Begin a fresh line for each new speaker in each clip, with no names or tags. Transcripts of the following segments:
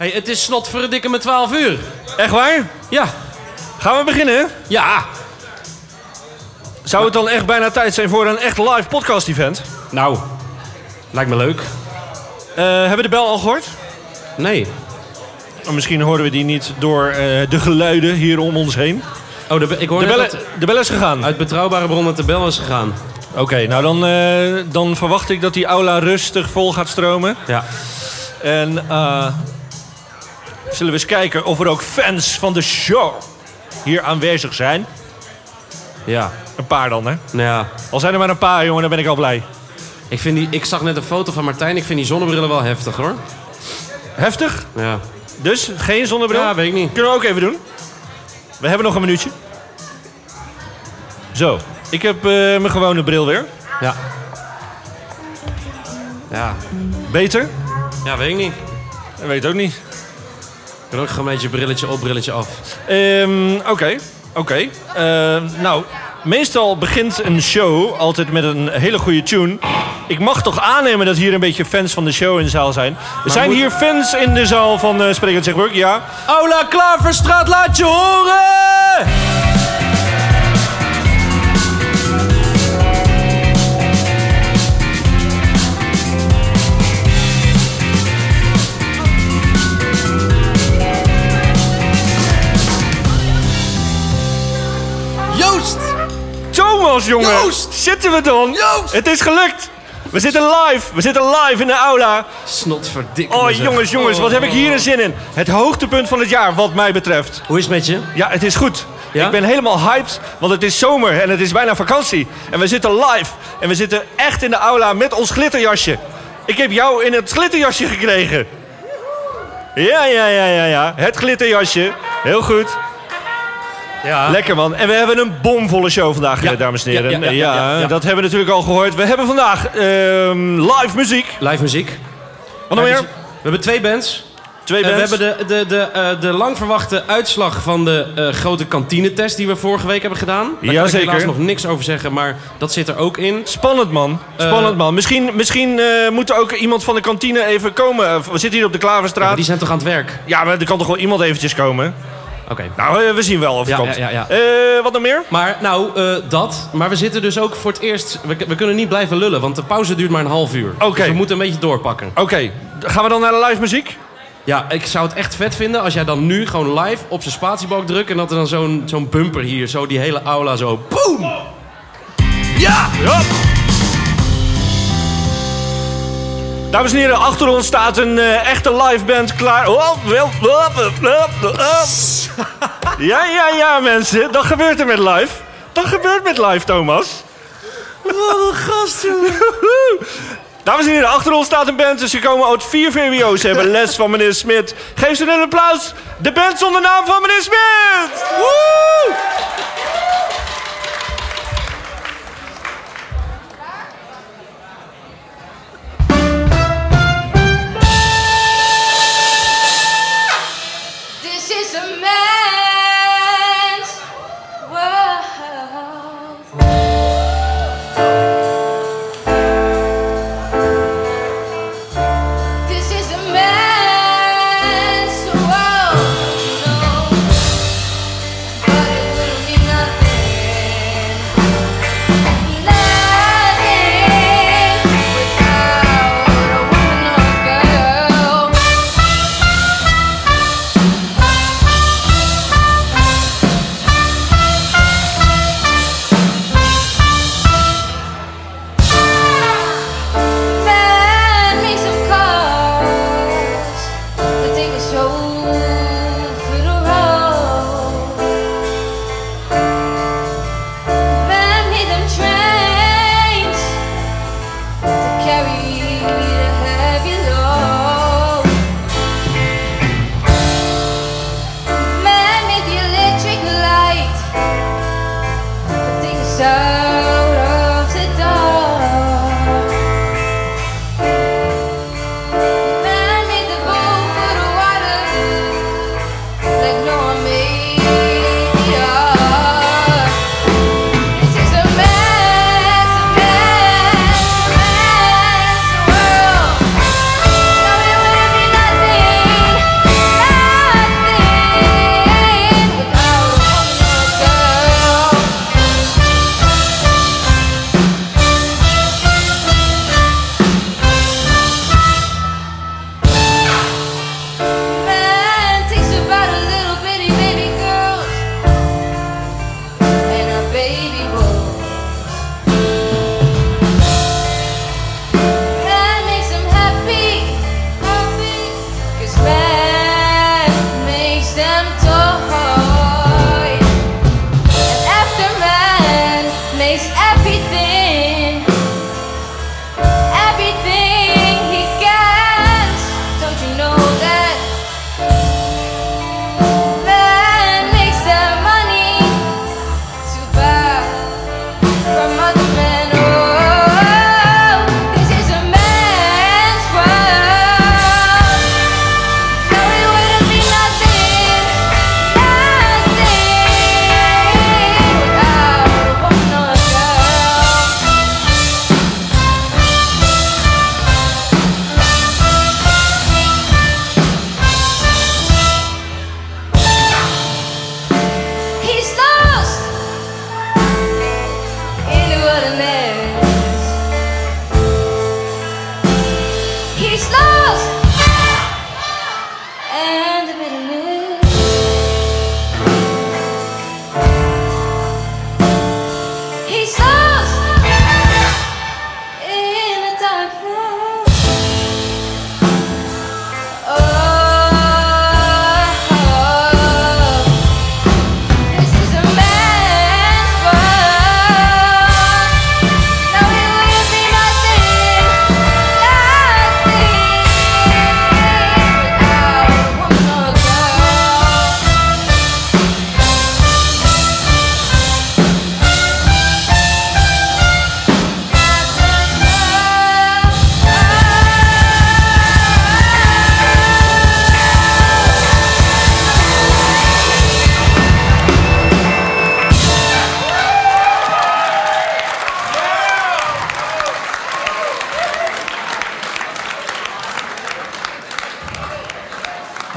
hey, het is snot voor dikke met 12 uur.
Echt waar?
Ja.
Gaan we beginnen?
Ja.
Zou het dan echt bijna tijd zijn voor een echt live podcast event?
Nou, lijkt me leuk.
Eh, hebben we de bel al gehoord?
Nee.
Of misschien horen we die niet door eh, de geluiden hier om ons heen.
Oh, de, be- ik hoor
De
net
bel,
dat
de bel is gegaan.
uit betrouwbare bronnen de bel is gegaan.
Oké, nou dan, eh, dan verwacht ik dat die aula rustig vol gaat stromen.
Ja.
En eh, zullen we eens kijken of er ook fans van de show hier aanwezig zijn.
Ja.
Een paar dan, hè?
Nou ja.
Al zijn er maar een paar, jongen, dan ben ik al blij.
Ik, vind die, ik zag net een foto van Martijn. Ik vind die zonnebrillen wel heftig, hoor.
Heftig?
Ja.
Dus geen zonnebril?
Ja, weet ik niet.
Kunnen we ook even doen. We hebben nog een minuutje. Zo, ik heb eh, mijn gewone bril weer.
Ja. Ja.
Beter?
Ja, weet ik niet.
Dat weet ik ook niet.
Ik doe ook gewoon een beetje brilletje op, brilletje af.
Ehm, Oké, oké. Ehm, nou, meestal begint een show altijd met een hele goede tune. Ik mag toch aannemen dat hier een beetje fans van de show in de zaal zijn. Er zijn
moet-
hier fans in de zaal van uh, Sprekend Zegburg, ja.
Aula Klaverstraat, laat je horen!
Thomas, jongen!
Joost!
Zitten we dan?
Joost!
Het is gelukt! We zitten live! We zitten live in de aula.
Snotverdikke
Oh, jongens, jongens, wat heb ik hier een zin in. Het hoogtepunt van het jaar, wat mij betreft.
Hoe is het met je?
Ja, het is goed.
Ja?
Ik ben helemaal hyped, want het is zomer en het is bijna vakantie. En we zitten live en we zitten echt in de aula met ons glitterjasje. Ik heb jou in het glitterjasje gekregen. Ja, ja, ja, ja, ja. Het glitterjasje. Heel goed.
Ja.
Lekker man. En we hebben een bomvolle show vandaag,
Ja.
eh, dames en heren.
Ja, ja,
dat hebben we natuurlijk al gehoord. We hebben vandaag ehm, live muziek.
Live muziek.
Wat nog meer?
We hebben twee bands.
Twee
Eh, we
bands.
hebben de, de, de, eh, de lang verwachte uitslag van de grote kantinetest die we vorige week hebben gedaan. Daar kan ik helaas nog niks over zeggen, maar dat zit er ook in.
Spannend man. Spannend man. Misschien, misschien moet er ook iemand van de kantine even komen. We zitten hier op de Klaverstraat.
Die zijn toch aan het werk?
Ja, maar er kan toch wel iemand eventjes komen?
Oké.
Nou, eh, we zien wel of het
Ja,
komt.
ja.
Eh, wat nog meer?
Maar nou, eh, dat. Maar we zitten dus ook voor het eerst... We, we kunnen niet blijven lullen, want de pauze duurt maar een half uur.
Oké.
Dus we moeten een beetje doorpakken.
Oké, gaan we dan naar de live muziek?
Ja, ik zou het echt vet vinden als jij dan nu gewoon live op zijn spatiebalk drukt... en dat er dan zo'n zo'n bumper hier, zo die hele aula zo... Boom! Ja!
Dames en heren, achter ons staat een eh, echte live band klaar. Oh, wel, oh, oh. Ja, ja, ja, mensen. Dat gebeurt er met live. Dat gebeurt met live, Thomas. Wat een gast. Dames en heren, achter ons staat een band. Dus ze komen uit vier VWO's. Ze hebben les van meneer Smit. Geef ze een applaus. De band zonder naam van meneer Smit.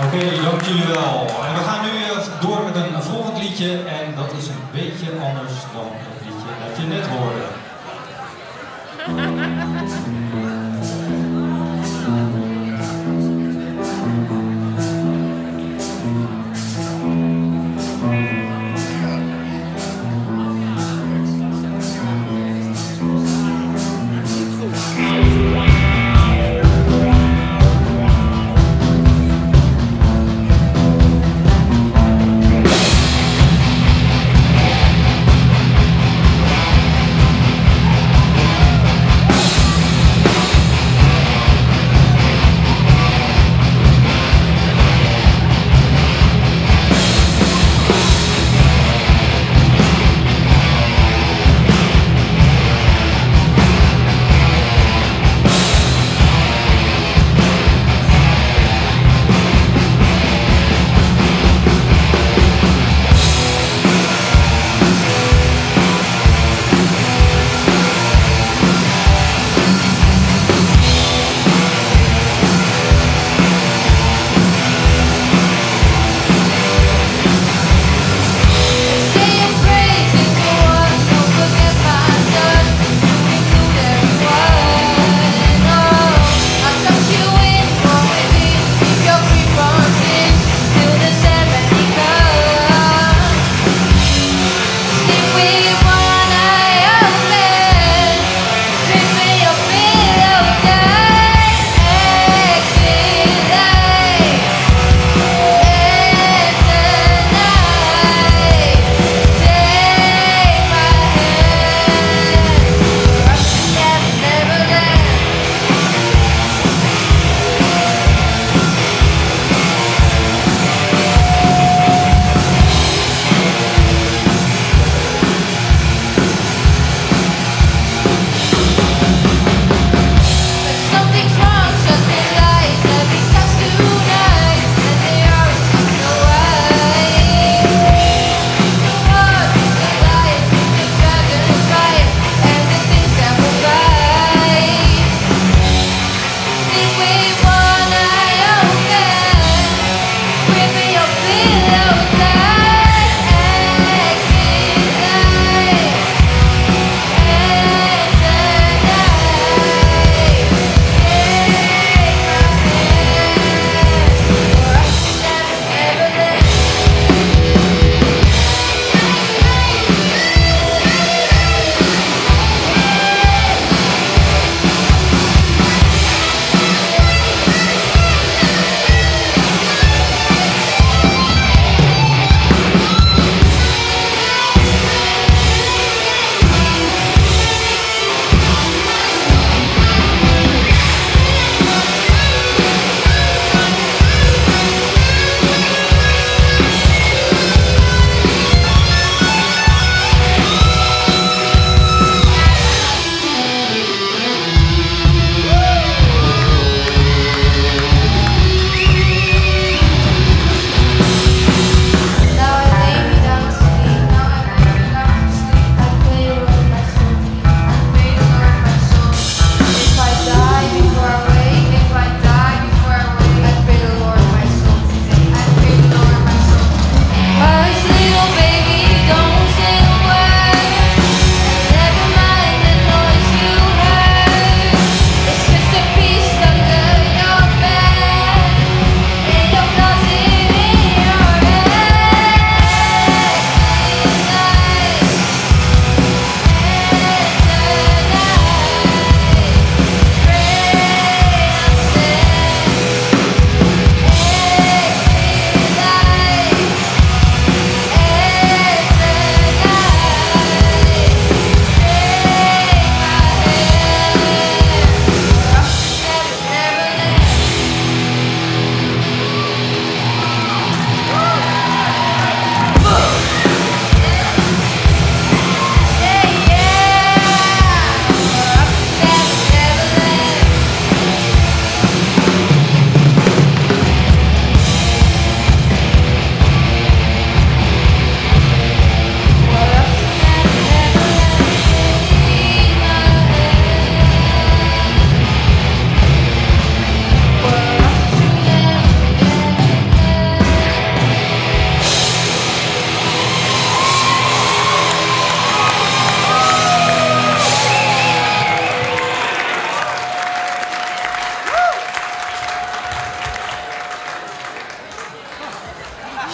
Oké, dank jullie wel. En we gaan nu eh, door met een volgend liedje. En dat is een beetje anders dan het liedje dat je net hoorde.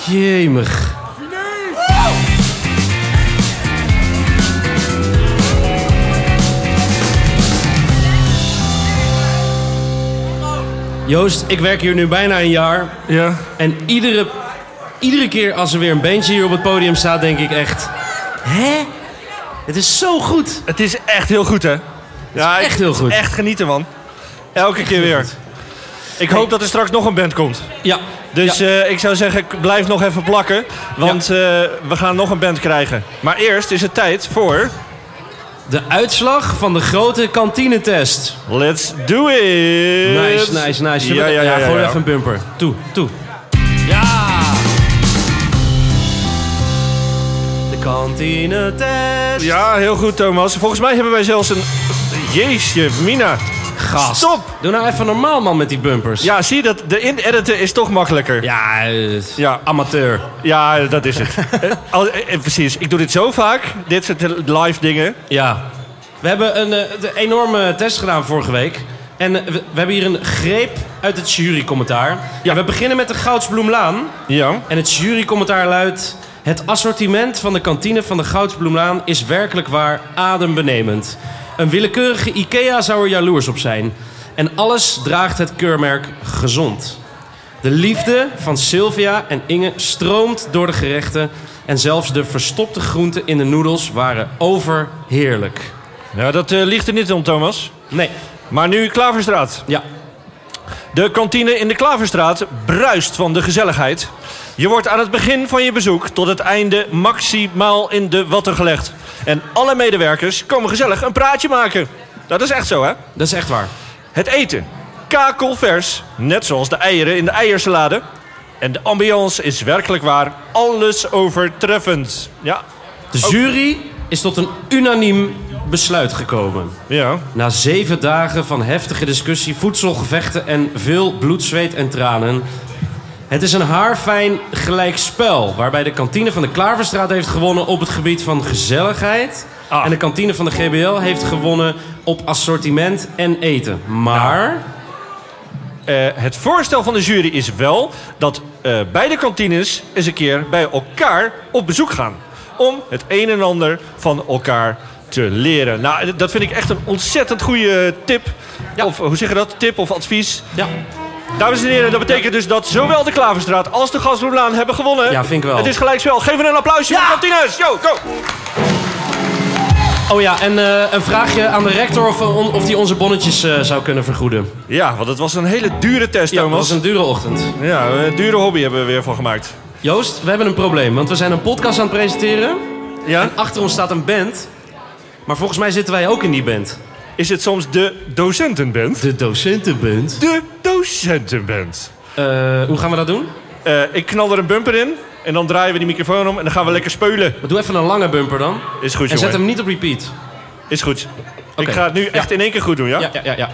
Jemig. Joost, ik werk hier nu bijna een jaar.
Ja.
En iedere, iedere keer als er weer een bandje hier op het podium staat, denk ik echt... Hè? Het is zo goed.
Het is echt heel goed, hè? Ja,
echt heel goed.
Echt genieten, man. Elke keer weer. Ik hoop dat er straks nog een band komt.
Ja.
Dus
ja.
eh, ik zou zeggen, blijf nog even plakken. Want eh, we gaan nog een band krijgen. Maar eerst is het tijd voor...
de uitslag van de grote kantinetest.
Let's do it!
Nice, nice, nice.
Ja, ja, ja. ja, ja.
even een bumper. Toe, toe. Ja! De kantinetest.
Ja, heel goed, Thomas. Volgens mij hebben wij zelfs een... Jeetje, Mina.
Gast.
Stop!
Doe nou even normaal, man, met die bumpers.
Ja, zie je dat? De in-editen is toch makkelijker.
Ja, eh,
Ja.
amateur.
Ja, dat is het. Eh, al- eh, eh, precies. Ik doe dit zo vaak. Dit soort live dingen.
Ja. We hebben een, eh, de enorme test gedaan vorige week. En eh, we, we hebben hier een greep uit het jurycommentaar. Ja. we beginnen met de Goudsbloemlaan.
Ja.
En het jurycommentaar luidt... Het assortiment van de kantine van de Goudsbloemlaan is werkelijk waar adembenemend. Een willekeurige IKEA zou er jaloers op zijn. En alles draagt het keurmerk gezond. De liefde van Sylvia en Inge stroomt door de gerechten... en zelfs de verstopte groenten in de noedels waren overheerlijk.
Ja, dat eh, ligt er niet om, Thomas.
Nee,
Maar nu Klaverstraat.
ja.
De kantine in de Klaverstraat bruist van de gezelligheid. Je wordt aan het begin van je bezoek tot het einde maximaal in de watten gelegd. En alle medewerkers komen gezellig een praatje maken. Dat is echt zo, hè?
Dat is echt waar.
Het eten. Kakelvers, net zoals de eieren in de eiersalade. En de ambiance is werkelijk waar alles overtreffend. Ja,
De jury is tot een unaniem besluit gekomen.
ja.
Na zeven dagen van heftige discussie, voedselgevechten en veel bloed, zweet en tranen. Het is een haarfijn gelijkspel. Waarbij de kantine van de Klaverstraat heeft gewonnen op het gebied van gezelligheid.
Ah.
En de kantine van de GBL heeft gewonnen op assortiment en eten. Maar.
Eh, het voorstel van de jury is wel dat eh, beide kantines eens een keer bij elkaar op bezoek gaan. Om het een en ander van elkaar te leren. Nou, dat vind ik echt een ontzettend goede tip.
Ja.
Of hoe zeg je dat? Tip of advies.
Ja,
Dames en heren, dat betekent dus dat zowel de Klaverstraat als de Gastrolaan hebben gewonnen.
Ja, vind ik wel.
Het is gelijkspel. Geef een applausje voor de kantines. Yo, go!
Oh ja, en eh, een vraagje aan de rector of, we on- of die onze bonnetjes eh, zou kunnen vergoeden.
Ja, want het was een hele dure test,
Ja, dat
Thomas.
was een dure ochtend.
Ja, een dure hobby hebben we weer van gemaakt.
Joost, we hebben een probleem, want we zijn een podcast aan het presenteren.
Ja?
En achter ons staat een band. Maar volgens mij zitten wij ook in die band.
Is het soms de docentenband?
De docentenband.
De docentenband.
Eh, hoe gaan we dat doen?
Eh, ik knal er een bumper in en dan draaien we die microfoon om en dan gaan we lekker speulen.
Doe even een lange bumper dan.
Is goed,
En zet hem niet op repeat.
Is goed. Ik ga het nu echt in één keer goed doen, ja?
Ja, ja, ja. ja.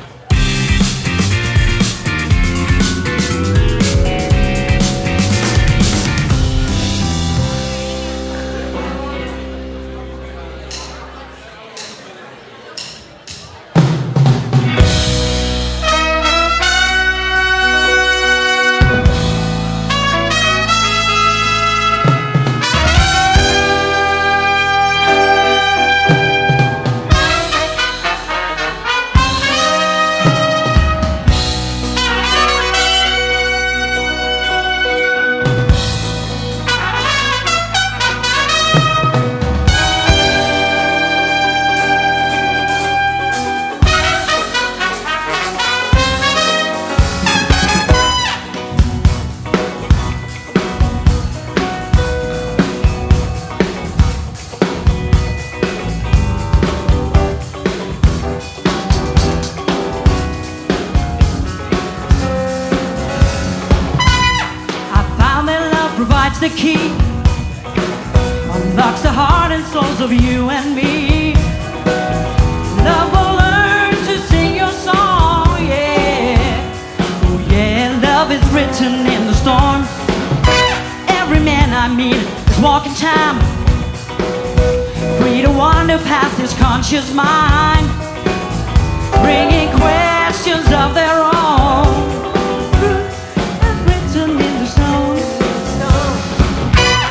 love is written in the storm. Every man I meet is walking time. Free to wander past his conscious mind, bringing questions of their own. Truth written in the stone.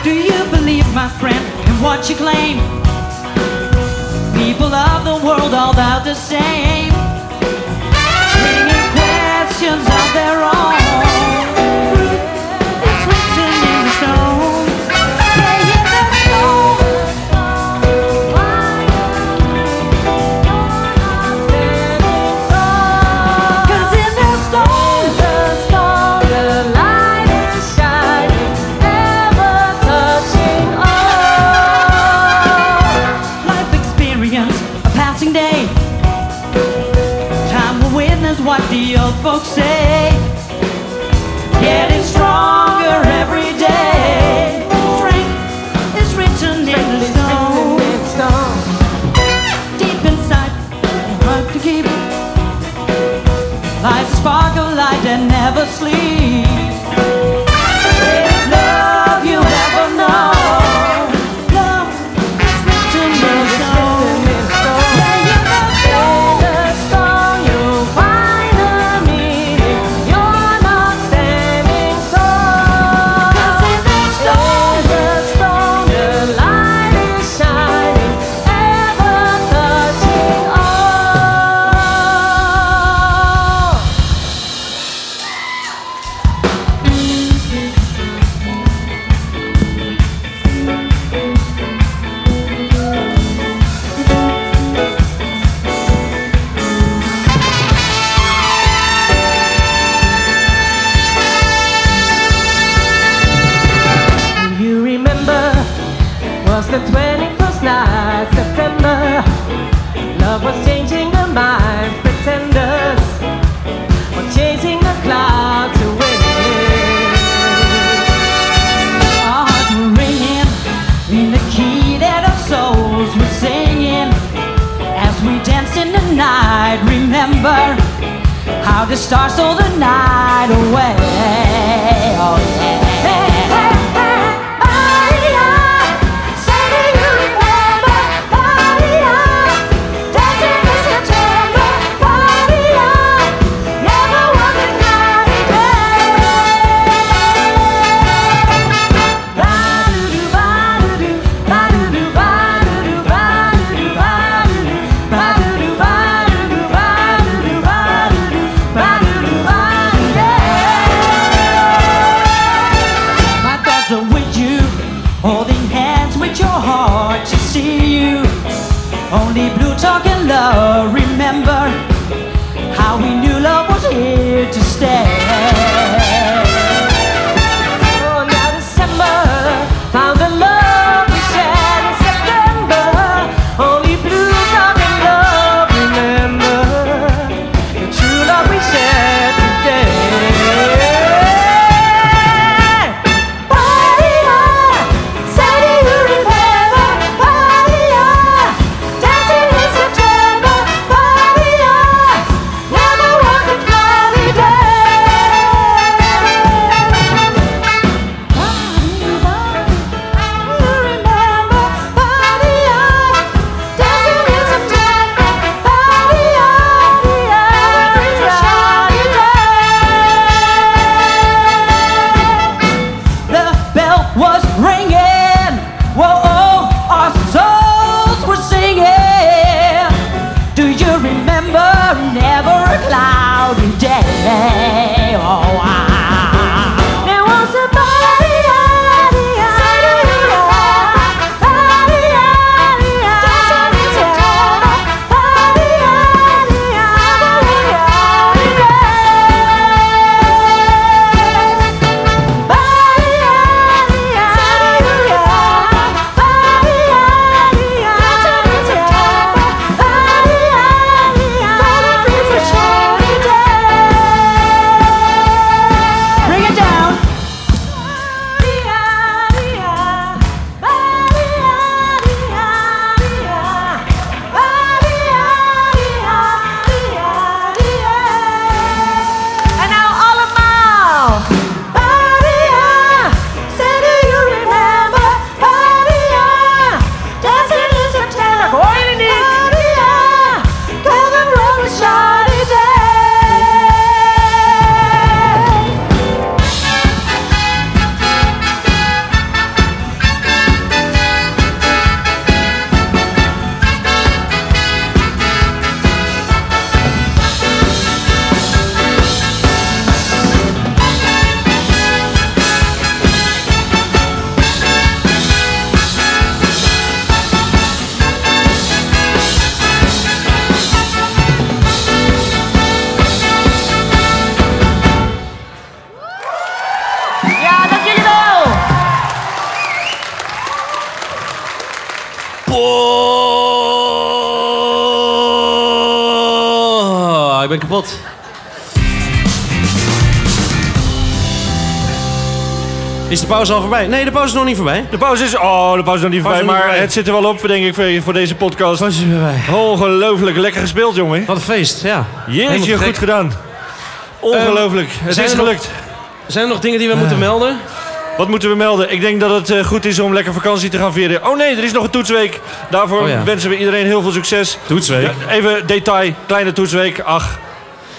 Do you believe, my friend, in what you claim? People of the world, all
about the same. Folks say. right away.
Oh,
ik ben kapot. Is de pauze al voorbij? Nee, de pauze is nog niet voorbij.
De pauze is... Oh, de pauze is nog niet voorbij.
nog niet
Maar
voorbij.
het zit er wel op, denk ik, voor- deze podcast.
pauze is voorbij.
Ongelooflijk lekker gespeeld, jongen.
Wat een feest, ja.
Jeetje, goed gedaan. Ongelooflijk. het is
nog-
gelukt.
Zijn er nog dingen die we moeten melden?
Wat moeten we melden? Ik denk dat het eh, goed is om lekker vakantie te gaan vieren. Oh nee, er is nog een toetsweek. Daarvoor
Oh ja.
wensen we iedereen heel veel succes.
Toetsweek.
Even detail, kleine toetsweek. Ach,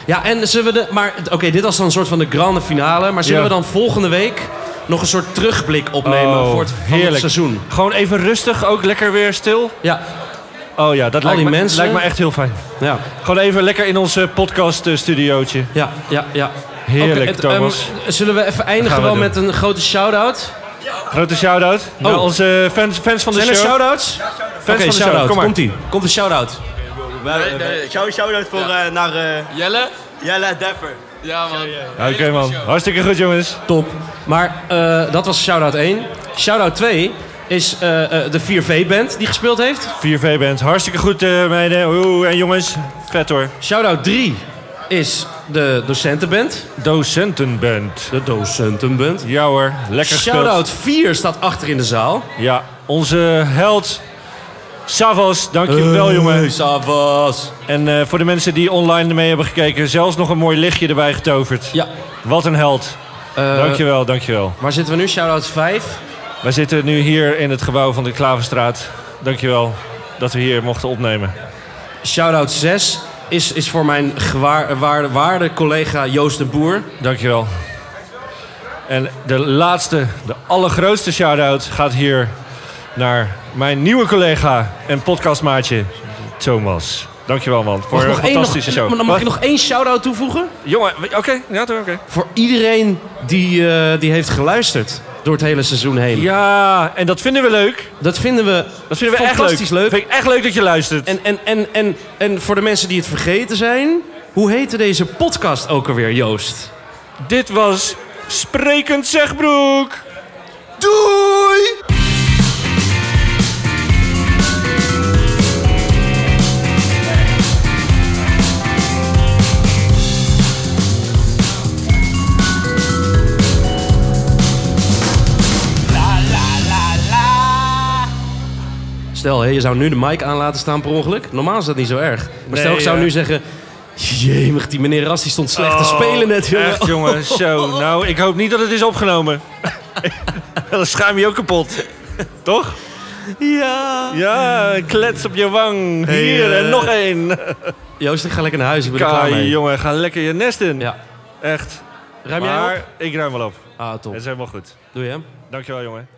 Ja, en zullen we de... Maar oké, dit was dan een soort van de grande finale. Maar zullen
Ja.
we dan volgende week nog een soort terugblik opnemen
Oh,
voor het, het seizoen?
gewoon even rustig, ook lekker weer stil.
Ja,
Oh ja, dat lijkt,
die
me,
mensen.
lijkt me echt heel fijn.
ja,
Gewoon even lekker in ons podcast eh, studiootje.
ja, ja. ja.
Heerlijk, Thomas.
ehm, zullen we even eindigen
we
wel
doen.
met een grote shout-out?
Grote shout-out naar
Oh.
onze fans, fans van de
Zijn er
show.
shout-outs?
Fans
Oké,
van de show,
shout-out.
kom maar.
Komt-ie. Komt een shout-out.
Shout- Shout-out voor eh, naar eh,
Jelle?
Jelle Depper.
Ja, man.
Ja, Oké man, hartstikke goed jongens.
Top. Maar eh, dat was shout-out 1. Shout-out 2 is eh, eh, de 4V-band die gespeeld heeft.
4V-band, hartstikke goed eh, meiden. Oeh, en jongens, vet hoor.
Shout-out 3 is de docentenband.
Docentenband.
De docentenband.
Ja hoor, lekker gespeeld.
Shout-out 4 staat achter in de zaal.
Ja, onze held Savas, dankjewel jongen.
Savas.
En eh, voor de mensen die online mee hebben gekeken, zelfs nog een mooi lichtje erbij getoverd.
Ja.
Wat een held.
eh,
Dankjewel, dankjewel.
waar zitten we nu? Shout-out 5.
Wij zitten nu hier in het gebouw van de Klaverstraat. Dankjewel dat we hier mochten opnemen.
Shout-out 6 is, is voor mijn gewaar, waarde, waarde collega Joost de Boer.
Dankjewel. En de laatste, de allergrootste shout-out gaat hier naar mijn nieuwe collega en podcastmaatje Thomas. Dankjewel man, voor een
één
fantastische
nog,
show.
Dan mag ik
Wat?
nog één shout-out toevoegen?
Jongen, oké, ja oké.
Voor iedereen die, eh, die heeft geluisterd door het hele seizoen heen.
Ja, en dat vinden we leuk.
Dat vinden we,
Dat vinden we echt leuk.
leuk.
Vind ik echt leuk dat je luistert.
En, en, en, en, en voor de mensen die het vergeten zijn... Hoe heette deze podcast ook alweer, Joost?
dit was Sprekend Zegbroek.
Doei! Stel, hè, je zou nu de mic aan laten staan per ongeluk. Normaal is dat niet zo erg. Maar
Nee,
stel, ik zou
ja.
nu zeggen... Jemig, die meneer Ras die stond slecht te spelen net. jongen.
Oh, Echt jongen, zo. Nou, ik hoop niet dat het is opgenomen. Dan schuim je ook kapot. Toch?
Ja.
Ja, klets op je wang. Hier
Hey,
en
eh,
nog één.
Joost, ik ga lekker naar huis. Ik ben er klaar
Kai,
mee.
jongen, ga lekker je nest in.
Ja.
Echt.
Ruim jij
maar
op?
ik ruim wel op.
Ah, top.
Het is helemaal goed.
Doe je hem?
Dankjewel, jongen.